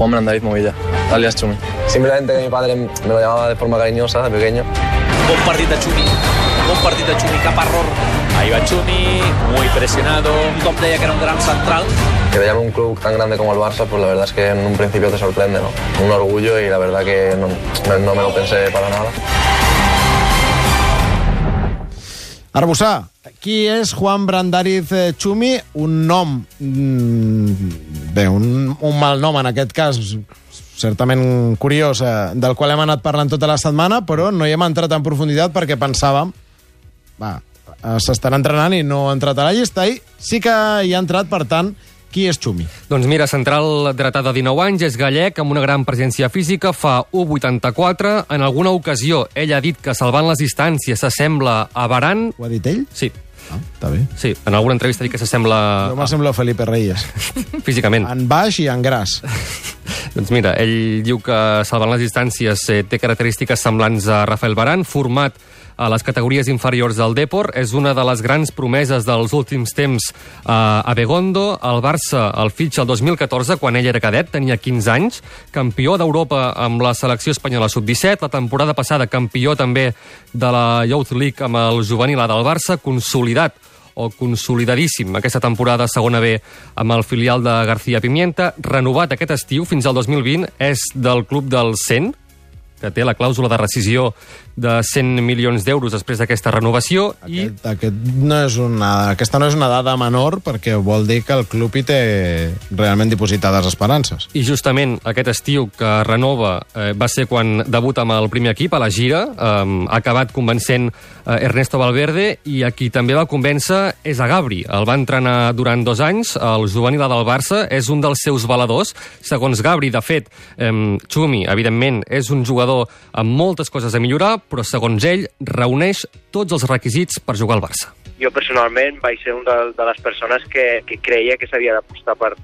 Juan Brandariz Movilla, alias Chumi. Simplemente que mi padre me lo llamaba de forma cariñosa de pequeño. De Chumi. De Chumi, cap error. Ahí va Chumi, muy presionado. Tothom deia que era un gran central. Que te llame un club tan grande como el Barça, pues la verdad es que en un principio te sorprende, ¿no? Un orgullo y la verdad que no, no me lo pensé para nada. Arbussà, qui és Juan Brandariz eh, Chumi? Un nom... mm, Bé, un, un mal nom en aquest cas, certament curiós, eh, del qual hem anat parlant tota la setmana, però no hi hem entrat en profunditat perquè pensàvem va, eh, s'estarà entrenant i no ha entrat a la llista i sí que hi ha entrat, per tant, qui és Xumi? Doncs mira, central dretà de 19 anys, és gallec, amb una gran presència física, fa 1,84. En alguna ocasió, ell ha dit que salvant les distàncies s'assembla a Baran. Ho ha dit ell? Sí. Ah, està bé. Sí, en alguna entrevista dit que s'assembla... No m'assembla Felipe Reyes. Físicament. En baix i en gras. doncs mira, ell diu que salvant les distàncies eh, té característiques semblants a Rafael Baran, format a les categories inferiors del Depor. És una de les grans promeses dels últims temps a Begondo. El Barça el fitxa el 2014, quan ell era cadet, tenia 15 anys, campió d'Europa amb la selecció espanyola sub-17, la temporada passada campió també de la Youth League amb el juvenil del Barça, consolidat o consolidadíssim aquesta temporada segona B amb el filial de García Pimienta, renovat aquest estiu fins al 2020, és del club del 100, que té la clàusula de rescisió de 100 milions d'euros després d'aquesta renovació. Aquest, i... aquest no és una, aquesta no és una dada menor perquè vol dir que el club hi té realment dipositades esperances. I justament aquest estiu que renova eh, va ser quan debuta amb el primer equip a la gira, eh, ha acabat convencent eh, Ernesto Valverde i a qui també va convèncer és a Gabri. El va entrenar durant dos anys, el juvenil del Barça, és un dels seus valedors. Segons Gabri, de fet, eh, Xumi, evidentment, és un jugador amb moltes coses a millorar, però segons ell reuneix tots els requisits per jugar al Barça. Jo personalment vaig ser una de, de les persones que, que creia que s'havia d'apostar per,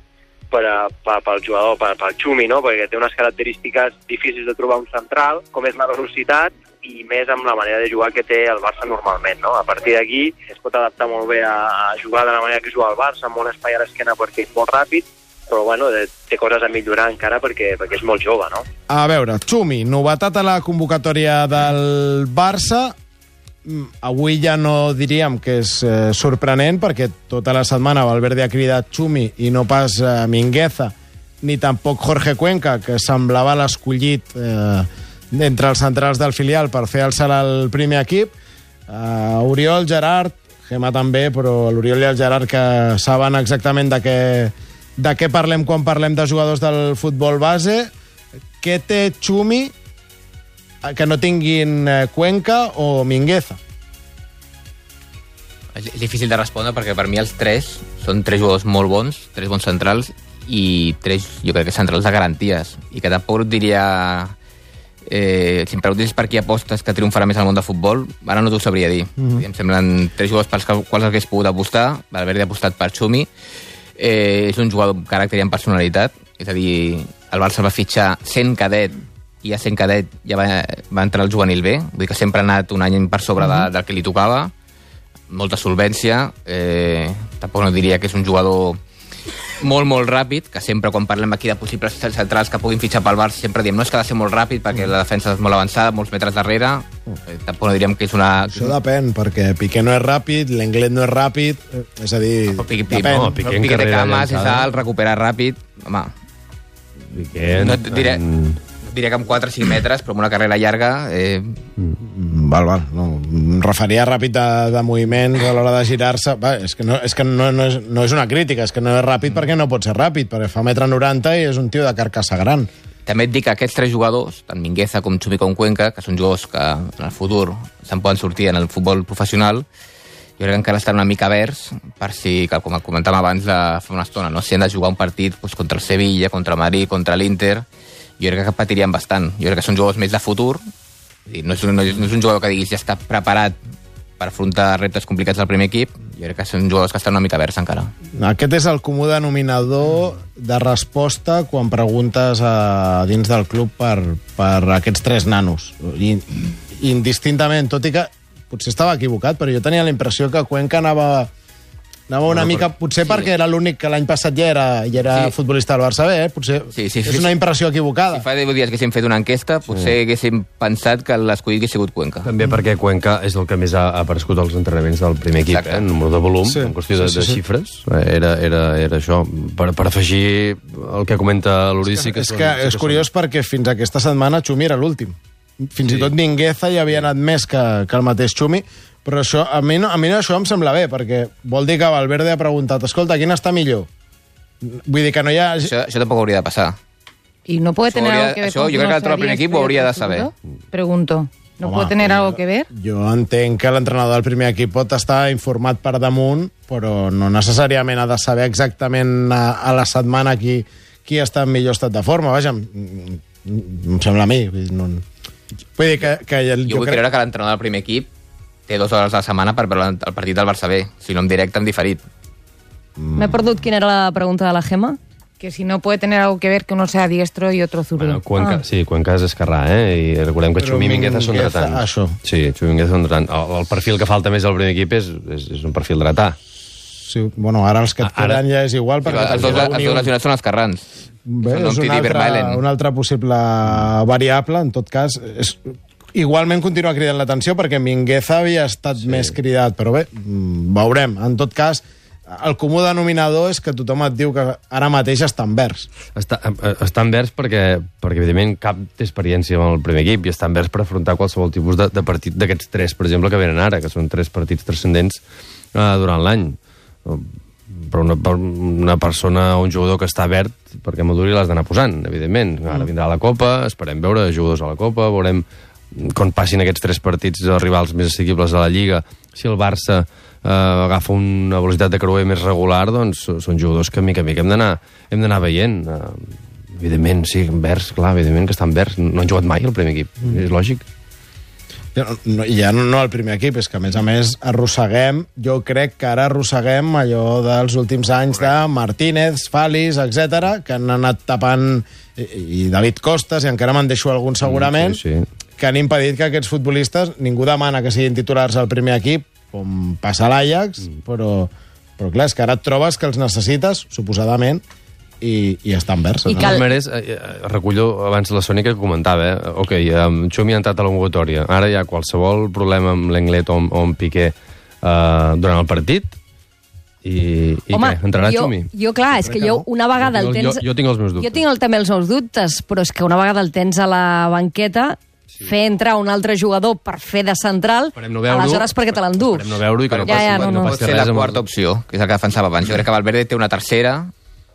per, per, pel jugador, per, pel Xumi, no? perquè té unes característiques difícils de trobar un central, com és la velocitat, i més amb la manera de jugar que té el Barça normalment. No? A partir d'aquí es pot adaptar molt bé a jugar de la manera que juga el Barça, amb un espai a l'esquena perquè és molt ràpid, però bueno, té coses a millorar encara perquè, perquè és molt jove, no? A veure, Xumi, novetat a la convocatòria del Barça. Mm, Avui ja no diríem que és eh, sorprenent, perquè tota la setmana Valverde ha cridat Xumi i no pas eh, Mingueza, ni tampoc Jorge Cuenca, que semblava l'escollit eh, entre els centrals del filial per fer el salt al primer equip. Uh, Oriol, Gerard, Gemma també, però l'Oriol i el Gerard que saben exactament de què, de què parlem quan parlem de jugadors del futbol base. Què té Xumi que no tinguin eh, Cuenca o Mingueza? És difícil de respondre perquè per mi els tres són tres jugadors molt bons, tres bons centrals i tres, jo crec que centrals de garanties i que tampoc et diria eh, si em preguntis per qui apostes que triomfarà més al món del futbol, ara no t'ho sabria dir. Mm -hmm. Em semblen tres jugadors pels quals hagués pogut apostar, Valverde ha apostat per Xumi, eh, és un jugador amb caràcter i amb personalitat, és a dir, el Barça va fitxar sent cadet i a sent cadet ja va, va entrar al juvenil B, vull dir que sempre ha anat un any per sobre mm -hmm. de, del que li tocava, molta solvència, eh, tampoc no diria que és un jugador molt, molt ràpid, que sempre quan parlem aquí de possibles centrals que puguin fitxar pel Barça sempre diem no és que ha de ser molt ràpid perquè la defensa és molt avançada, molts metres darrere, tampoc no diríem que és una... Això depèn, perquè Piqué no és ràpid, l'Englet no és ràpid, eh, és a dir, Però Piqué, Piqué, depèn. no, Piqué, Piqué té cames, és alt, recupera ràpid, home, Piqué, no et diré, diria que amb 4 o 5 metres, però amb una carrera llarga... Eh, Mm, Val, val. No, em referia ràpid de, de moviments a l'hora de girar-se. Va, És que, no, és que no, no, és, no és una crítica, és que no és ràpid perquè no pot ser ràpid, perquè fa metre 90 i és un tio de carcassa gran. També et dic que aquests tres jugadors, tant Mingueza com Xumi com Cuenca, que són jugadors que en el futur se'n poden sortir en el futbol professional, jo crec que encara estan una mica verds per si, com comentàvem abans de fa una estona, no? si han de jugar un partit doncs, contra el Sevilla, contra el Madrid, contra l'Inter, jo crec que patirien bastant. Jo crec que són jugadors més de futur, no és, un, no és un jugador que diguis ja està preparat per afrontar reptes complicats del primer equip, jo crec que són jugadors que estan una mica verds encara. Aquest és el comú denominador de resposta quan preguntes a dins del club per, per aquests tres nanos. I, indistintament, tot i que potser estava equivocat, però jo tenia la impressió que Cuenca anava Anava una mica, potser sí. perquè era l'únic que l'any passat ja era, ja era sí. Sí. futbolista del Barça B, eh? Potser Sí, sí, sí, és sí. una impressió equivocada. Si fa 10 dies que haguéssim fet una enquesta, potser haguéssim pensat que l'escollit hagués sigut Cuenca. També perquè Cuenca és el que més ha aparegut als entrenaments del primer equip, Exacte. eh? en número de volum, Sí. en qüestió de, Sí, sí, de sí. xifres. Eh, Era, era, era això, per, per afegir el que comenta l'Urici. és que és curiós perquè fins aquesta setmana Xumi era l'últim. Fins sí. i tot Mingueza ja havia anat més que, que el mateix Xumi, però això, a, mi no, a mi no això em sembla bé, perquè vol dir que Valverde ha preguntat escolta, quin està millor? Vull dir que no hi ha... Això, això tampoc hauria de passar. Y no puede Això tener algo que ver això con jo crec que el equip ho hauria de saber. Pregunto. ¿No Home, puede tener jo- algo que ver? Jo entenc que l'entrenador del primer equip pot estar informat per damunt, però no necessàriament ha de saber exactament a, a la setmana qui, qui està en millor estat de forma. Vaja, em, em sembla a mi. No, vull dir que, que el, Jo, vull creure que l'entrenador del primer equip té dues hores a la setmana per veure el partit del Barça B, si no en directe, en diferit. Me he perdido quién era la pregunta de la Gema. Que si no puede tener algo que ver que uno sea diestro y otro zurdo. Bueno, Cuenca, Ah. sí, Cuenca és esquerrà, eh? I recordem que Xumi Mingueza són dretans. això. Sí, Xumi Mingueza són dretans. El, el perfil que falta més al primer equip és, és, és un perfil dretà. Sí, bueno, ara els que et Ara- queden ja és igual, perquè... Els dos, els dos lesionats són els carrans. Bé, és una altra, una altra possible variable, en tot cas. És, igualment continua cridant l'atenció perquè Mingueza havia estat sí. més cridat, però bé, mm, veurem. En tot cas, el comú denominador és que tothom et diu que ara mateix està en vers. Està, eh, està en vers perquè, perquè, evidentment, cap té experiència amb el primer equip i està en vers per afrontar qualsevol tipus de, de partit d'aquests tres, per exemple, que venen ara, que són tres partits transcendents eh, durant l'any. Eh, Però una, per una persona o un jugador que està verd, perquè maduri l'has d'anar posant, evidentment. Ara vindrà la Copa, esperem veure jugadors a la Copa, veurem quan passin aquests tres partits els rivals més assequibles de la Lliga, si el Barça eh, agafa una velocitat de creuer més regular, doncs són jugadors que mica en mica hem d'anar veient. Eh, evidentment, sí, en vers, clar, evidentment que estan vers. No han jugat mai el primer equip, mm. és lògic. No, no, ja no, no el primer equip, és que a més a més arrosseguem, jo crec que ara arrosseguem allò dels últims anys de Martínez, Falis, etc que han anat tapant i, i David Costas, i encara me'n deixo algun segurament, Mm, sí, sí. que han impedit que aquests futbolistes, ningú demana que siguin titulars al primer equip, com passa a l'Ajax, Mm. però, però clar, és que ara et trobes que els necessites, suposadament, i, i estan verds. I no? cal- maneres, eh, eh, recullo abans la Sònia que comentava, eh? ok, um, Xumi ha entrat a la convocatòria, ara hi ha qualsevol problema amb l'Englet o, amb- o amb Piqué uh, durant el partit, i, i Home, què? Entrarà jo, Xumi? jo, clar, és que jo una vegada el tens... jo- jo tinc els meus dubtes. Jo tinc el, també els meus dubtes, però és que una vegada el tens a la banqueta, sí. fer entrar un altre jugador per fer de central, no veure-ho. aleshores perquè te l'endús. Esperem no veure-ho i que no ja, passi- ja, no, no no. passi Pot ser res la amb- quarta opció, que és el que defensava abans. Jo crec que Valverde té una tercera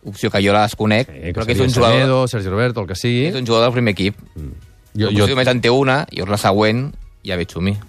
opció que jo la desconec, Eh, però que és un jugador, Semedo, Sergi Roberto, el que sigui. és un jugador del primer equip. Jo, Jo, jo... només en té una, i llavors la següent ja ve Xumi.